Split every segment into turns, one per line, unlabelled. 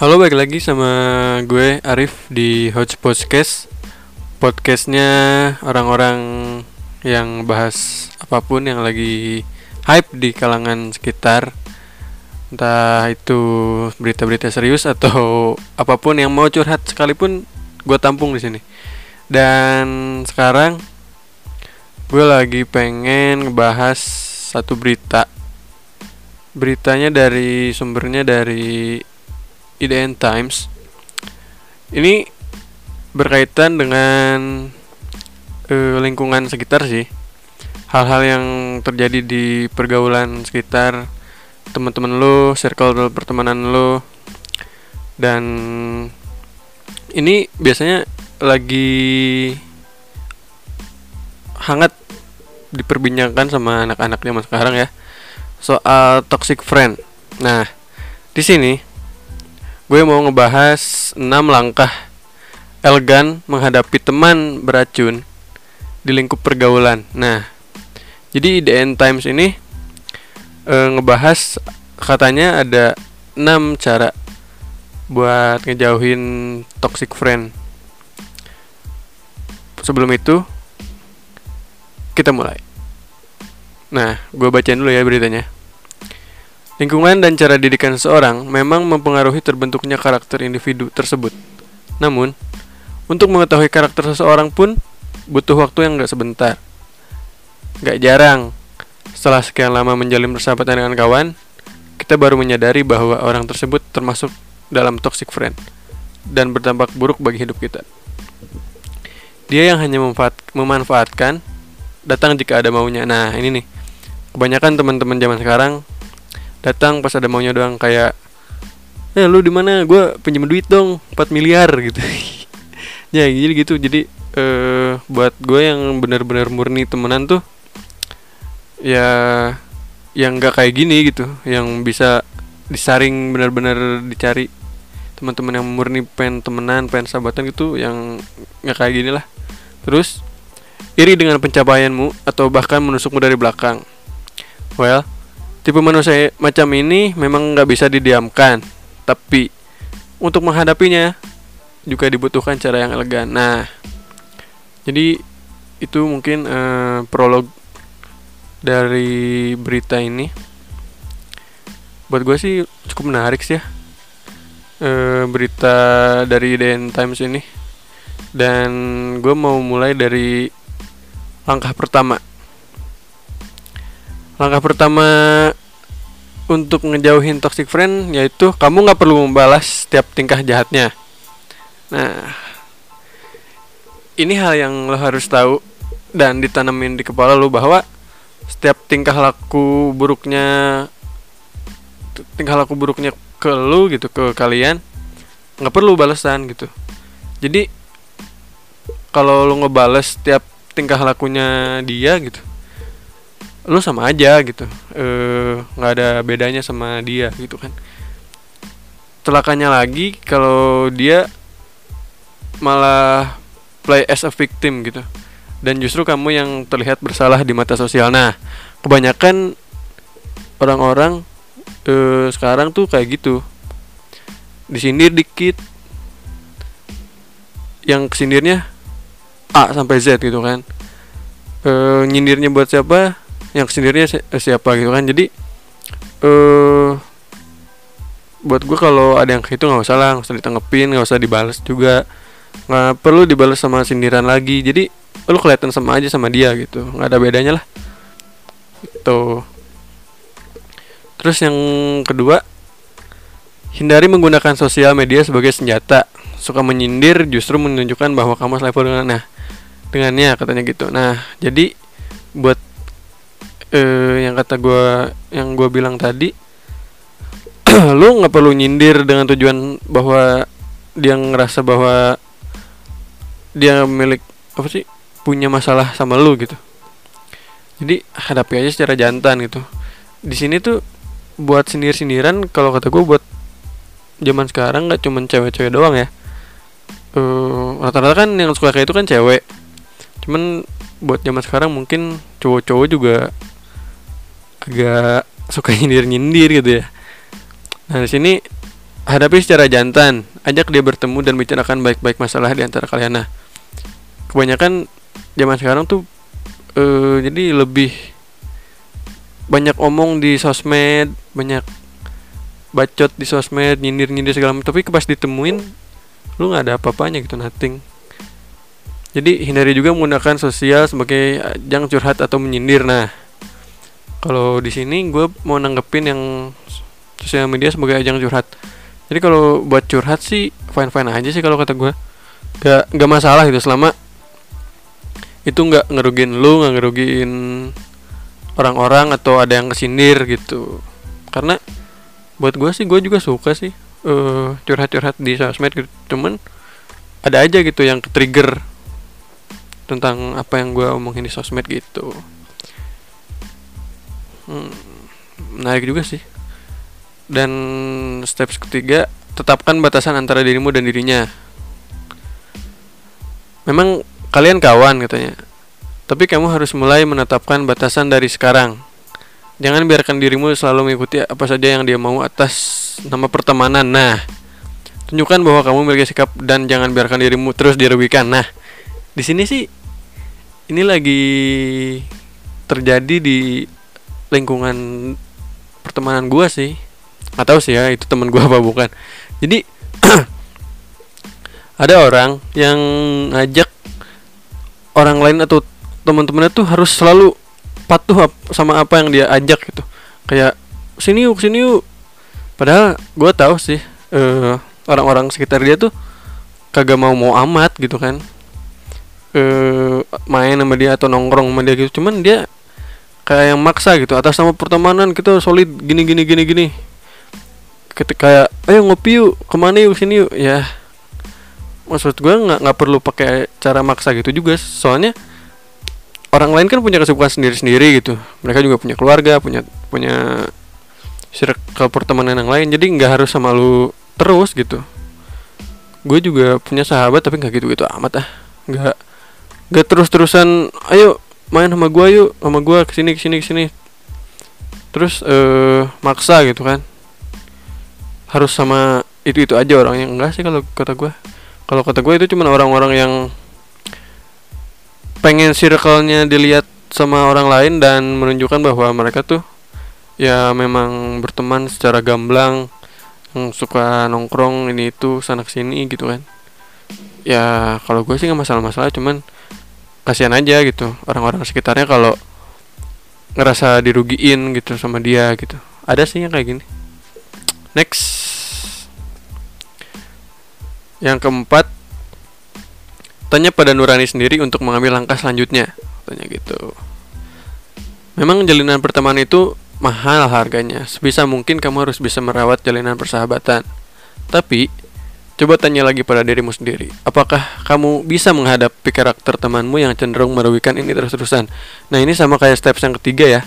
Halo balik lagi sama gue Arif di Hot Podcast. Podcastnya orang-orang yang bahas apa pun yang lagi hype di kalangan sekitar. Entah itu berita-berita serius atau apa pun yang mau curhat sekalipun gue tampung di sini. Dan sekarang gue lagi pengen ngebahas satu berita. Beritanya dari sumbernya dari IDN Times. Ini berkaitan dengan uh, lingkungan sekitar sih. Hal-hal yang terjadi di pergaulan sekitar teman-teman lo circle pertemanan lo. Dan ini biasanya lagi hangat diperbincangkan sama anak-anak zaman sekarang ya soal toxic friend. Nah di sini gue mau ngebahas 6 langkah elegan menghadapi teman beracun di lingkup pergaulan. Nah, jadi The End Times ini e, ngebahas katanya ada 6 cara buat ngejauhin toxic friend. Sebelum itu kita mulai. Nah, gue bacain dulu ya beritanya. Lingkungan dan cara didikan seseorang memang mempengaruhi terbentuknya karakter individu tersebut. Namun, untuk mengetahui karakter seseorang pun butuh waktu yang gak sebentar. Gak jarang, setelah sekian lama menjalin persahabatan dengan kawan, kita baru menyadari bahwa orang tersebut termasuk dalam toxic friend dan berdampak buruk bagi hidup kita. Dia yang hanya memanfaatkan, datang jika ada maunya. Nah, ini nih. Kebanyakan teman-teman zaman sekarang datang pas ada maunya doang kayak eh lu di mana? Gue pinjam duit dong 4 miliar gitu. Ya jadi gitu. Jadi eh buat gue yang benar-benar murni temenan tuh ya yang nggak kayak gini gitu yang bisa disaring benar-benar dicari teman-teman yang murni pen temenan pen sahabatan gitu yang nggak kayak gini lah. Terus iri dengan pencapaianmu atau bahkan menusukmu dari belakang. Well Tipe manusia macam ini memang nggak bisa didiamkan, tapi untuk menghadapinya juga dibutuhkan cara yang elegan. Nah, jadi itu mungkin uh, prolog dari berita ini. Buat gue sih cukup menarik sih ya uh, berita dari The Times ini. Dan gue mau mulai dari langkah pertama langkah pertama untuk ngejauhin toxic friend yaitu kamu nggak perlu membalas setiap tingkah jahatnya. Nah, ini hal yang lo harus tahu dan ditanemin di kepala lo bahwa setiap tingkah laku buruknya tingkah laku buruknya ke lo gitu ke kalian nggak perlu balasan gitu. Jadi kalau lo ngebales setiap tingkah lakunya dia gitu lu sama aja gitu. Eh, nggak ada bedanya sama dia gitu kan. Celakanya lagi kalau dia malah play as a victim gitu. Dan justru kamu yang terlihat bersalah di mata sosial. Nah kebanyakan orang-orang eh, sekarang tuh kayak gitu. Disindir dikit. Yang kesindirnya A sampai Z gitu kan. E, nyindirnya buat siapa yang sendirinya si siapa gitu kan. Jadi eh buat gue kalau ada yang itu nggak usah lah nggak usah ditanggepin nggak usah dibalas juga. Nggak perlu dibalas sama sindiran lagi. Jadi lu kelihatan sama aja sama dia gitu. Nggak ada bedanya lah. Itu terus yang kedua hindari menggunakan sosial media sebagai senjata. Suka menyindir justru menunjukkan bahwa kamu selevel dengan nah dengannya katanya gitu. Nah jadi buat eh, yang kata gue yang gue bilang tadi lu nggak perlu nyindir dengan tujuan bahwa dia ngerasa bahwa dia milik apa sih punya masalah sama lu gitu. Jadi hadapi aja secara jantan gitu. Di sini tuh buat sindir sindiran kalau kata gue buat zaman sekarang nggak cuman cewek-cewek doang ya. Uh, rata-rata kan yang suka kayak itu kan cewek. Cuman buat zaman sekarang mungkin cowok-cowok juga agak suka nyindir nyindir gitu ya nah di sini hadapi secara jantan, ajak dia bertemu dan bicarakan baik-baik masalah di antara kalian. Nah, kebanyakan zaman sekarang tuh uh, jadi lebih banyak omong di sosmed, banyak bacot di sosmed, nyindir-nyindir segala macam. Tapi pas ditemuin, lu nggak ada apa-apanya gitu, nothing. Jadi hindari juga menggunakan sosial sebagai ajang curhat atau menyindir. Nah, kalau di sini gue mau nanggepin yang sosial media sebagai ajang curhat. Jadi kalau buat curhat sih fine fine aja sih kalau kata gue, gak gak masalah gitu selama itu nggak ngerugiin lu, nggak ngerugiin orang-orang atau ada yang kesindir gitu. Karena buat gue sih gue juga suka sih uh, curhat-curhat di sosmed gitu. Cuman ada aja gitu yang trigger tentang apa yang gue omongin di sosmed gitu hmm, menarik juga sih. Dan steps ketiga tetapkan batasan antara dirimu dan dirinya. Memang kalian kawan katanya tapi kamu harus mulai menetapkan batasan dari sekarang. Jangan biarkan dirimu selalu mengikuti apa saja yang dia mau atas nama pertemanan. Nah tunjukkan bahwa kamu memiliki sikap dan jangan biarkan dirimu terus dirugikan. Nah di sini sih ini lagi terjadi di lingkungan pertemanan gue sih. Tahu sih ya itu teman gue apa bukan. Jadi ada orang yang ngajak orang lain atau teman-temannya tuh harus selalu patuh sama apa yang dia ajak gitu. Kayak sini yuk sini yuk. Padahal gue tahu sih uh, orang-orang sekitar dia tuh kagak mau mau amat gitu kan. Uh, main sama dia atau nongkrong sama dia gitu. Cuman dia kayak yang maksa gitu. Atas nama pertemanan kita solid gini gini gini gini. Ketika ayo ngopi yuk ke mana yuk sini yuk. Ya. Maksud gue nggak nggak perlu pakai cara maksa gitu juga. Soalnya orang lain kan punya kesibukan sendiri sendiri gitu. Mereka juga punya keluarga punya punya circle pertemanan yang lain. Jadi nggak harus sama lu terus gitu. Gue juga punya sahabat tapi nggak gitu gitu amat ah. Nggak gak terus-terusan ayo main sama gua yuk sama gua ke sini ke sini ke sini. Terus eh maksa gitu kan. Harus sama itu itu aja orang yang enggak sih kalau kata gua. Kalau kata gua itu cuma orang-orang yang pengen circle-nya dilihat sama orang lain dan menunjukkan bahwa mereka tuh ya memang berteman secara gamblang yang suka nongkrong ini itu sana sini gitu kan. Ya kalau gue sih nggak masalah-masalah cuman kasihan aja gitu. Orang-orang sekitarnya kalau ngerasa dirugiin gitu sama dia gitu. Ada sih yang kayak gini. Next. Yang keempat tanya pada Nurani sendiri untuk mengambil langkah selanjutnya. Tanya gitu. Memang jalinan pertemanan itu mahal harganya. Sebisa mungkin kamu harus bisa merawat jalinan persahabatan. Tapi Coba tanya lagi pada dirimu sendiri, apakah kamu bisa menghadapi karakter temanmu yang cenderung merugikan ini terus-terusan? Nah ini sama kayak steps yang ketiga ya.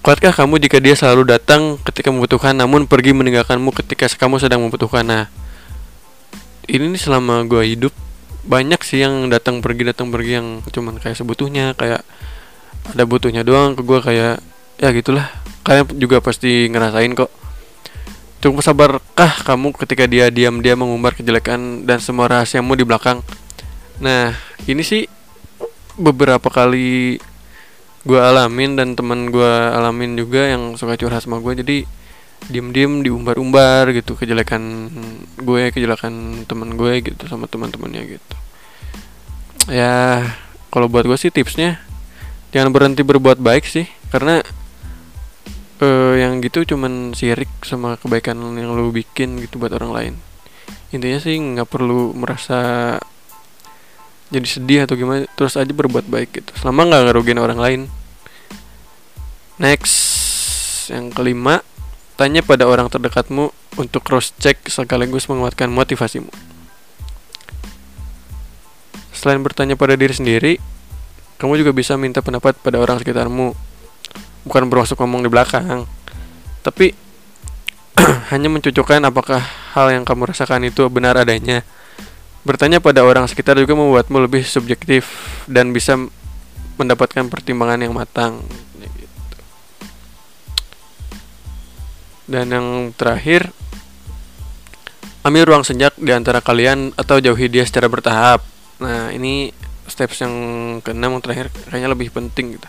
Kuatkah kamu jika dia selalu datang ketika membutuhkan namun pergi meninggalkanmu ketika kamu sedang membutuhkan? Nah, ini nih selama gue hidup banyak sih yang datang pergi datang pergi yang cuman kayak sebutuhnya kayak ada butuhnya doang ke gue kayak ya gitulah kalian juga pasti ngerasain kok Cukup sabarkah kamu ketika dia diam-diam mengumbar kejelekan dan semua rahasiamu di belakang? Nah, ini sih beberapa kali gue alamin dan teman gue alamin juga yang suka curhat sama gue jadi diem-diem diumbar-umbar gitu kejelekan gue kejelekan teman gue gitu sama teman-temannya gitu ya kalau buat gue sih tipsnya jangan berhenti berbuat baik sih karena uh, yang gitu cuman sirik sama kebaikan yang lu bikin gitu buat orang lain. Intinya sih nggak perlu merasa jadi sedih atau gimana terus aja berbuat baik gitu. Selama nggak ngerugiin orang lain. Next yang kelima tanya pada orang terdekatmu untuk cross check sekaligus menguatkan motivasimu. Selain bertanya pada diri sendiri kamu juga bisa minta pendapat pada orang sekitarmu bukan bermaksud ngomong di belakang tapi hanya mencucukkan apakah hal yang kamu rasakan itu benar adanya bertanya pada orang sekitar juga membuatmu lebih subjektif dan bisa mendapatkan pertimbangan yang matang dan yang terakhir ambil ruang sejak di antara kalian atau jauhi dia secara bertahap. Nah, ini steps yang keenam yang terakhir kayaknya lebih penting gitu.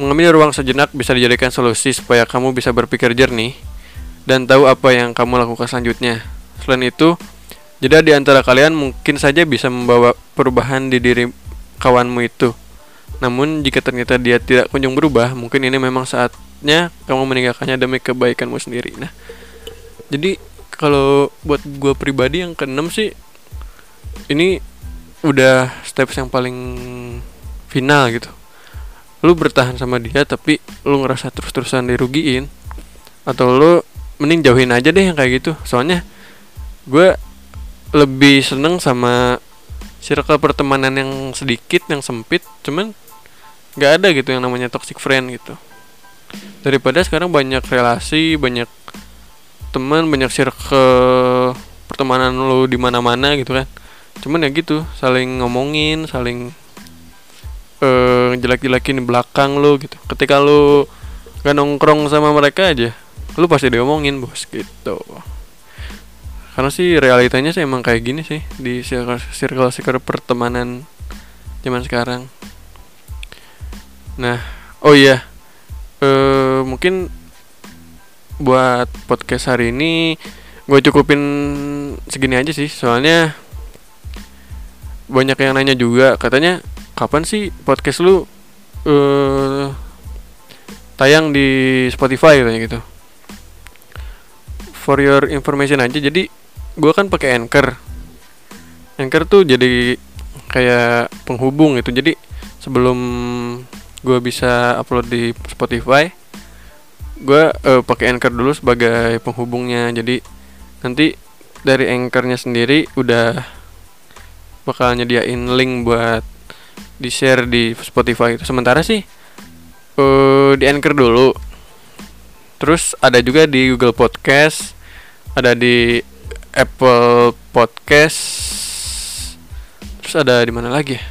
Mengambil ruang sejenak bisa dijadikan solusi supaya kamu bisa berpikir jernih dan tahu apa yang kamu lakukan selanjutnya. Selain itu, jeda di antara kalian mungkin saja bisa membawa perubahan di diri kawanmu itu. Namun jika ternyata dia tidak kunjung berubah, mungkin ini memang saatnya kamu meninggalkannya demi kebaikanmu sendiri. Nah, jadi kalau buat gue pribadi yang keenam sih ini udah steps yang paling final gitu lu bertahan sama dia tapi lu ngerasa terus-terusan dirugiin atau lu mending jauhin aja deh yang kayak gitu. Soalnya gue lebih seneng sama circle pertemanan yang sedikit yang sempit cuman nggak ada gitu yang namanya toxic friend gitu. Daripada sekarang banyak relasi banyak teman banyak circle pertemanan lu di mana-mana gitu kan. Cuman ya gitu saling ngomongin saling uh, jelek-jelekin di belakang lu gitu. Ketika lu gak nongkrong sama mereka aja lu pasti diomongin bos gitu. Karena sih realitanya sih emang kayak gini sih di circle, circle pertemanan zaman sekarang. Nah oh iya uh, mungkin buat podcast hari ini gue cukupin segini aja sih. Soalnya banyak yang nanya juga katanya kapan sih podcast lu uh, tayang di Spotify katanya gitu? For your information aja. Jadi gue kan pakai anchor. Anchor tuh jadi kayak penghubung gitu. Jadi sebelum gue bisa upload di Spotify gue uh, pakai anchor dulu sebagai penghubungnya. Jadi nanti dari anchornya sendiri udah bakal nyediain link buat di share di Spotify itu. Sementara sih uh, di Anchor dulu. Terus ada juga di Google Podcast ada di Apple Podcast terus ada di mana lagi ya?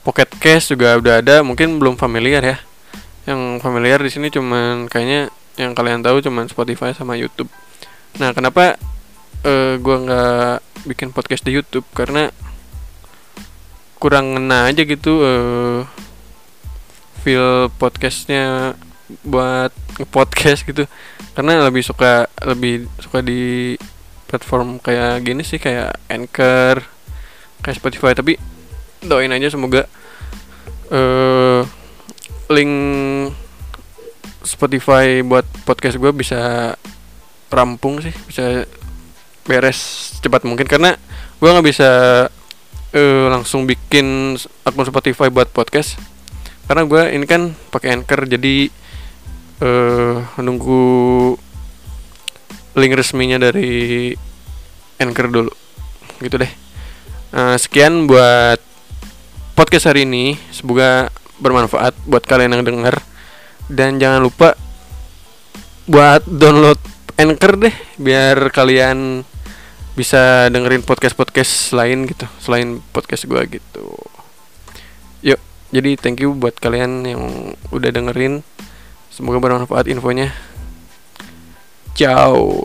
Pocket Cast juga udah ada mungkin belum familiar ya. Yang familiar di sini cuman kayaknya yang kalian tahu cuman Spotify sama YouTube. Nah kenapa uh, gua nggak bikin podcast di YouTube? Karena kurang ngena aja gitu uh, feel podcastnya buat podcast gitu. Karena lebih suka lebih suka di platform kayak gini sih kayak Anchor kayak Spotify. Tapi doain aja semoga uh, link Spotify buat podcast gue bisa rampung sih bisa beres cepat mungkin. Karena gue nggak bisa uh, langsung bikin akun Spotify buat podcast. Karena gue ini kan pakai anchor jadi uh, nunggu link resminya dari anchor dulu. Gitu deh. Uh, sekian buat podcast hari ini. Semoga bermanfaat buat kalian yang dengar dan jangan lupa buat download anchor deh biar kalian bisa dengerin podcast-podcast lain gitu selain podcast gue gitu. Yuk jadi thank you buat kalian yang udah dengerin. Semoga bermanfaat infonya. Ciao